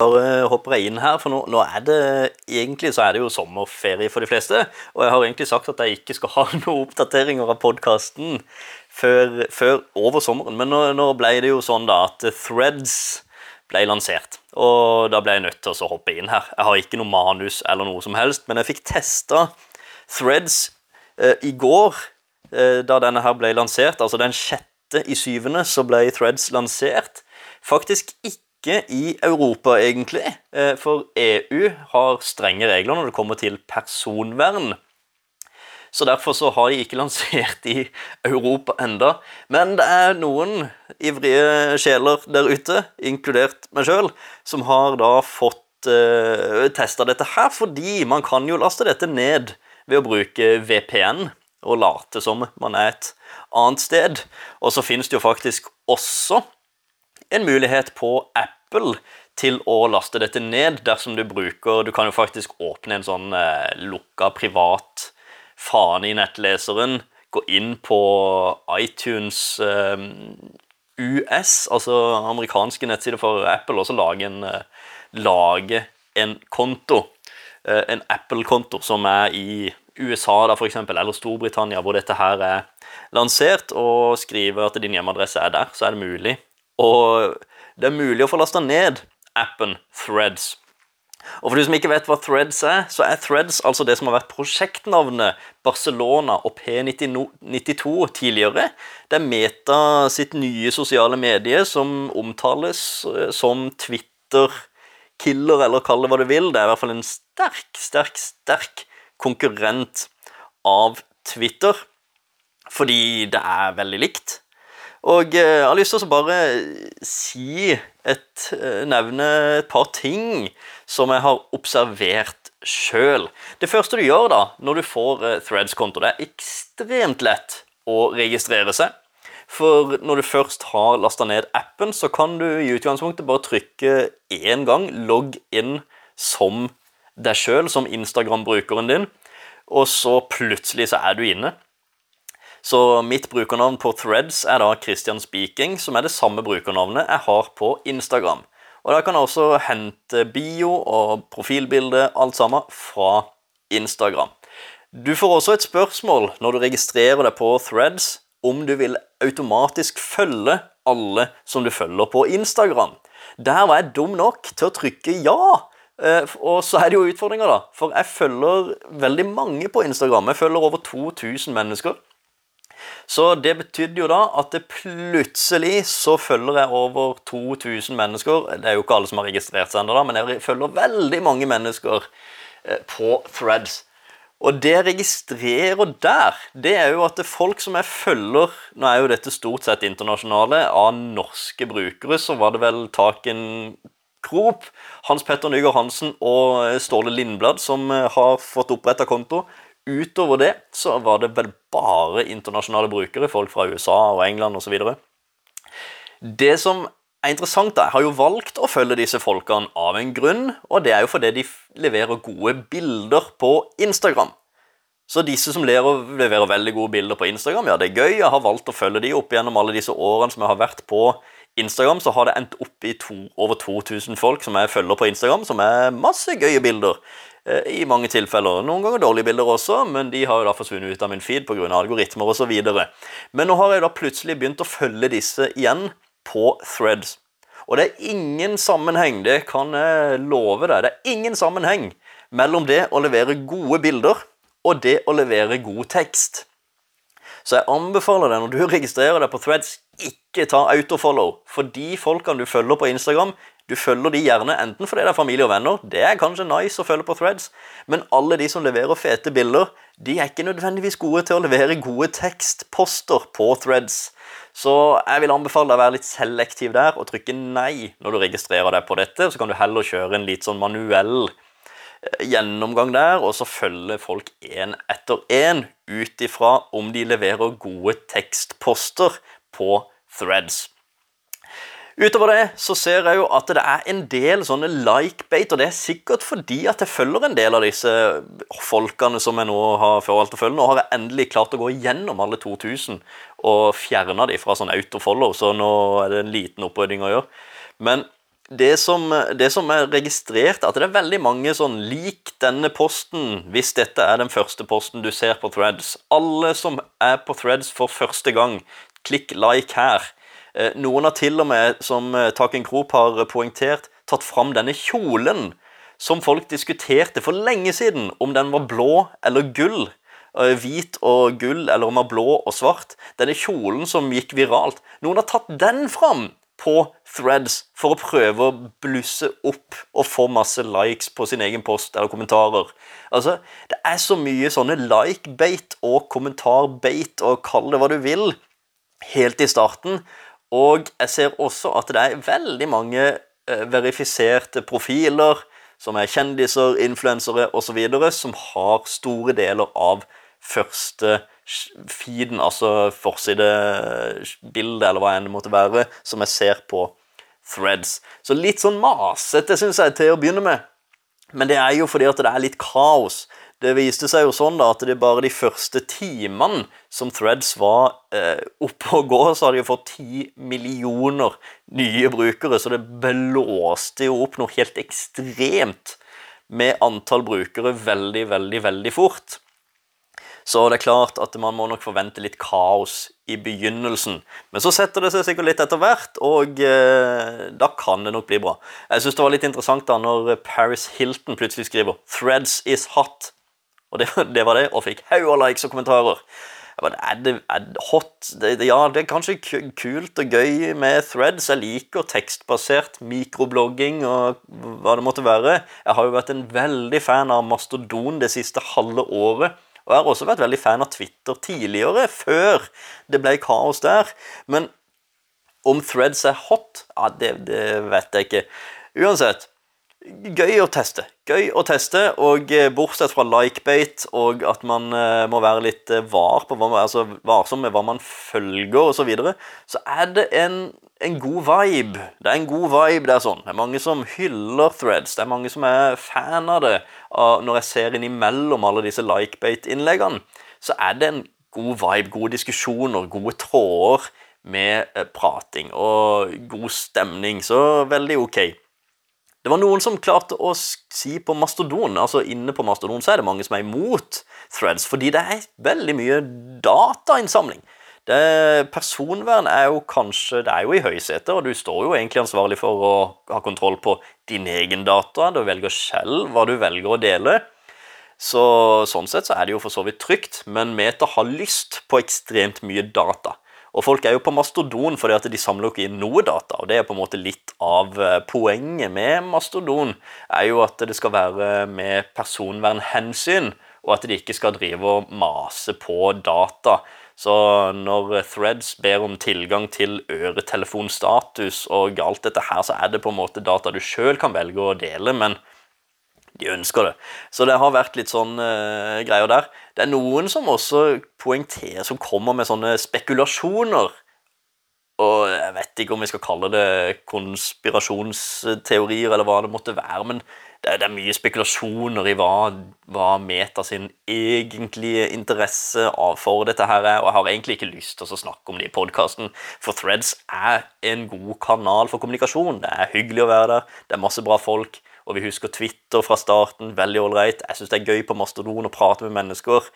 bare hopper jeg inn her, for nå, nå, er det egentlig så er det jo sommerferie for de fleste. Og jeg har egentlig sagt at jeg ikke skal ha noen oppdateringer av podkasten før, før, over sommeren. Men nå, nå, ble det jo sånn da at Threads ble lansert. Og da ble jeg nødt til å hoppe inn her. Jeg har ikke noe manus eller noe som helst, men jeg fikk testa Threads eh, i går, eh, da denne her ble lansert. Altså den sjette i syvende så ble Threads lansert. Faktisk ikke ikke i Europa, egentlig. Eh, for EU har strenge regler når det kommer til personvern. Så derfor så har de ikke lansert i Europa enda. Men det er noen ivrige sjeler der ute, inkludert meg sjøl, som har da fått uh, eh, testa dette her, fordi man kan jo laste dette ned ved å bruke VPN og late som man er et annet sted. Og så finnes det jo faktisk også en mulighet på Apple til å laste dette ned dersom du bruker Du kan jo faktisk åpne en sånn eh, lukka privat fane i nettleseren. Gå inn på iTunes eh, US, altså amerikanske nettsider for Apple, og så lage en, eh, lage en konto. Eh, en Apple-konto som er i USA da, for eksempel, eller Storbritannia, hvor dette her er lansert, og skrive at din hjemmeadresse er der, så er det mulig. Og det er mulig å få lasta ned appen Threads. Og for du som ikke vet hva Threads er, så er Threads altså det som har vært prosjektnavnet Barcelona og P92 tidligere. Det er Meta sitt nye sosiale medie som omtales eh, som Twitter-killer, eller kall det hva du vil. Det er i hvert fall en sterk, sterk, sterk konkurrent av Twitter. Fordi det er veldig likt. Og eh, jeg har lyst til å bare si et, eh, nevne et par ting som jeg har observert sjøl. Det første du gjør da, når du får eh, Threads-konto, det er ekstremt lett å registrere seg. For når du først har lasta ned appen, så kan du i utgangspunktet bare trykke én gang 'logg inn' som deg sjøl, som Instagram-brukeren din, og så plutselig så er du inne. Så mitt brukernavn på Threads er da Christian Speaking, som er det samme brukernavnet jeg har på Instagram. Og Da kan jeg også hente bio og profilbilde, alt sammen, fra Instagram. Du får også et spørsmål når du registrerer deg på Threads, om du vil automatisk følge alle som du følger på Instagram. Der var jeg dum nok til å trykke ja. Eh, og så er det jo utfordringer, da. For jeg følger veldig mange på Instagram. Jeg følger over 2000 mennesker. Så det betydde jo da at det plutselig så følger jeg over 2000 mennesker. Det er jo ikke alle som har registrert seg ennå, men jeg følger veldig mange mennesker eh, på Threads. Og det jeg registrerer der, det er jo at det er folk som jeg følger Nå er jo dette stort sett internasjonale. Av norske brukere så var det vel Taken Krop, Hans Petter Nygaard Hansen og Ståle Lindblad som eh, har fått oppretta konto. Utover det så var det vel bare internasjonale brukere, folk fra USA og England osv. Det som er interessant, da, jeg har jo valgt å følge disse folkene av en grunn, og det er jo fordi de leverer gode bilder på Instagram. Så disse som leverer, veldig gode bilder på Instagram, ja, det er gøy. Jeg har valgt å følge de opp gjennom alle disse årene som jeg har vært på Instagram, så har det endt opp i to, over 2000 folk som jeg følger på Instagram, som er masse gøye bilder. Eh, i mange tilfeller. Noen ganger dårlige bilder også, men de har jo da forsvunnet ut av min feed pga. algoritmer osv. Men nå har jeg da plutselig begynt å følge disse igjen på threads. Og det er ingen sammenheng, det kan jeg love deg. Det er ingen sammenheng mellom det å levere gode bilder og det å levere god tekst. Så jeg anbefaler deg når du registrerer deg på threads, ikke ta autofollow. For de folkene du følger på Instagram, du følger de gjerne enten fordi det er familie og venner, det er kanskje nice å følge på threads, men alle de som leverer fete bilder, de er ikke nødvendigvis gode til å levere gode tekstposter på threads. Så jeg vil anbefale deg å være litt selektiv der og trykke nei når du registrerer deg på dette. Så kan du heller kjøre en litt sånn manuell eh, gjennomgang der, og så følge folk én etter én ut ifra om de leverer gode tekstposter på threads. Utover det så ser jeg jo at det er en del sånne like-bait, og det er sikkert fordi at jeg følger en del av disse folkene som jeg nå har forvalgt å følge. Nå har jeg endelig klart å gå gjennom alle 2000 og fjerna de fra sånn autofollow, så nå er det en liten opprydding å gjøre. Men det som, det som er registrert, at det er veldig mange sånn Lik denne posten hvis dette er den første posten du ser på Threads. Alle som er på Threads for første gang, klikk like her. Eh, noen har til og med, som eh, Taken Krop har poengtert, tatt fram denne kjolen som folk diskuterte for lenge siden, om den var blå eller gull. Eh, hvit og gull, eller om den var blå og svart. Denne kjolen som gikk viralt. Noen har tatt den fram på threads for å prøve å blusse opp og få masse likes på sin egen post eller kommentarer. Altså, Det er så mye sånne like-bate og kommentar-bate og kall det hva du vil, helt i starten. Og jeg ser også at det er veldig mange eh, verifiserte profiler som er kjendiser, influensere osv., som har store deler av første feeden, altså forsidebildet, eller hva enn det måtte være, som jeg ser på threads. Så litt sånn masete, syns jeg, til å begynne med. Men det er jo fordi at det er litt kaos. Det viste seg jo sånn da at det bare de første timene som Threads var eh, oppe og gå, så hadde de fått ti millioner nye brukere. Så det blåste jo opp noe helt ekstremt med antall brukere veldig, veldig, veldig fort. Så det er klart at man må nok forvente litt kaos i begynnelsen. Men så setter det seg sikkert litt etter hvert, og eh, da kan det nok bli bra. Jeg syns det var litt interessant da når Paris Hilton plutselig skriver 'Threads is hot'. Og det, det var det, og fikk haug av likes og kommentarer. Bare, er det, er det hot? Det, ja, det er kanskje kult og gøy med threads. Jeg liker tekstbasert mikroblogging og hva det måtte være. Jeg har jo vært en veldig fan av Mastodon det siste halve året. Og jeg har også vært veldig fan av Twitter tidligere, før det ble kaos der. Men om threads er hot, ja, det, det vet jeg ikke. Uansett, gøy å teste. Gøy å teste, og eh, bortsett fra likebate og at man uh, må være litt uh, var på hva man, altså varsom med hva man følger osv., så, så er det en, en, god vibe. Det er en god vibe, det er sånn. Det er mange som hyller threads. Det er mange som er fan av det. Når jeg ser innimellom alle disse likebate-innleggene, så er det en god vibe, gode diskusjoner, gode tråder med prating og god stemning. Så veldig ok. Det var noen som klarte å si på Mastodon, altså inne på Mastodon, så er det mange som er imot threads, fordi det er veldig mye datainnsamling. Det, personvern er jo kanskje Det er jo i høysetet, og du står jo egentlig ansvarlig for å ha kontroll på din egen data. Du velger selv hva du velger å dele. Så Sånn sett så er det jo for så vidt trygt, men Meta har lyst på ekstremt mye data. Og folk er jo på mastodon fordi at de samler jo ikke inn noe data. Og det er på en måte litt av eh, poenget med mastodon, er jo at det skal være med personvernhensyn, og at de ikke skal drive og mase på data. Så når Threads ber om tilgang til øretelefonstatus og alt dette her, så er det på en måte data du sjøl kan velge å dele, men de ønsker det. Så det har vært litt sånn uh, greier der. Det er noen som også poengterer, som kommer med sånne spekulasjoner. Og jeg vet ikke om vi skal kalle det konspirasjonsteorier, eller hva det måtte være, men det det er mye spekulasjoner i hva, hva, Meta sin egentlige interesse for dette her er, og jeg har egentlig ikke lyst til å snakke om det i podkasten, for Threads er en god kanal for kommunikasjon. Det er hyggelig å være der, det er masse bra folk. Og vi husker Twitter fra starten. Veldig ålreit. Jeg syns det er gøy på Mastodon å prate med mennesker.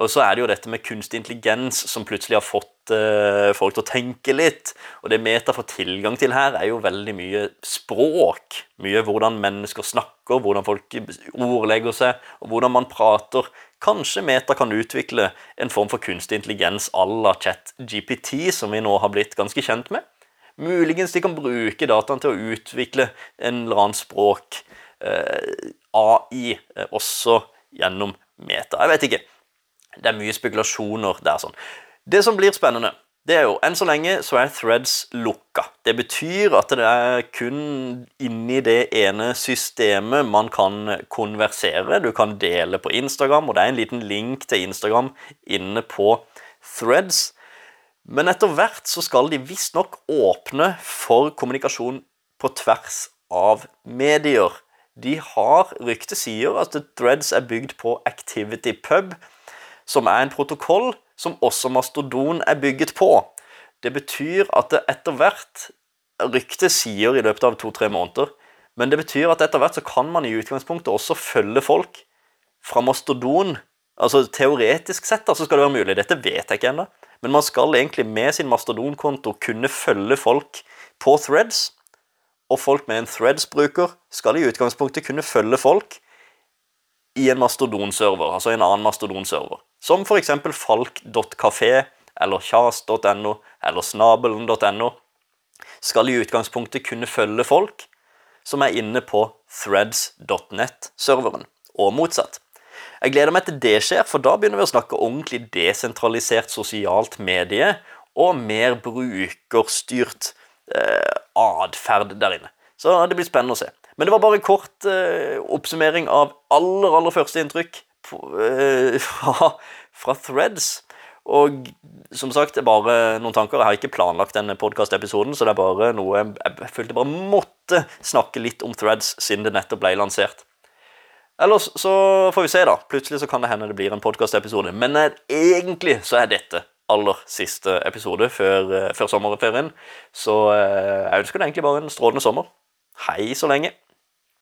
Og så er det jo dette med kunstig intelligens som plutselig har fått uh, folk til å tenke litt. Og det Meta får tilgang til her, er jo veldig mye språk. Mye hvordan mennesker snakker, hvordan folk ordlegger seg, og hvordan man prater. Kanskje Meta kan utvikle en form for kunstig intelligens à la ChatGPT, som vi nå har blitt ganske kjent med. Muligens de kan bruke dataen til å utvikle en eller annen språk, eh, AI, eh, også gjennom Meta. Jeg vet ikke. Det er mye spekulasjoner der. sånn. Det som blir spennende, det er jo enn så lenge så er threads lukka. Det betyr at det er kun inni det ene systemet man kan konversere. Du kan dele på Instagram, og det er en liten link til Instagram inne på threads. Men etter hvert så skal de visstnok åpne for kommunikasjon på tvers av medier. De har Ryktet sier at Threads er bygd på Activity Pub, som er en protokoll som også Mastodon er bygget på. Det betyr at det etter hvert ryktet sier i løpet av to-tre måneder. Men det betyr at etter hvert så kan man i utgangspunktet også følge folk fra Mastodon. Altså Teoretisk sett da, så skal det være mulig. Dette vet jeg ikke ennå. Men man skal egentlig med sin Mastodon-konto kunne følge folk på threads. Og folk med en threads-bruker skal i utgangspunktet kunne følge folk i en Mastodon-server, altså en annen Mastodon-server. Som f.eks. falk.kafé eller kjas.no eller snabelen.no skal i utgangspunktet kunne følge folk som er inne på threads.net-serveren, og motsatt. Jeg gleder meg til det skjer, for da begynner vi å snakke ordentlig desentralisert sosialt medie og mer brukerstyrt eh, atferd der inne. Så det blir spennende å se. Men det var bare en kort eh, oppsummering av aller, aller første inntrykk på, eh, fra, fra Threads. Og som sagt, det er bare noen tanker. Jeg har ikke planlagt denne podkast-episoden, så det er bare noe jeg, jeg følte bare måtte snakke litt om Threads siden det nettopp ble lansert. Ellers så får vi se, da. Plutselig så kan det hende det blir en podkast-episode. Men eh, egentlig så er dette aller siste episode før, eh, før sommerferien. Så eh, jeg ønsker deg egentlig bare en strålende sommer. Hei så lenge.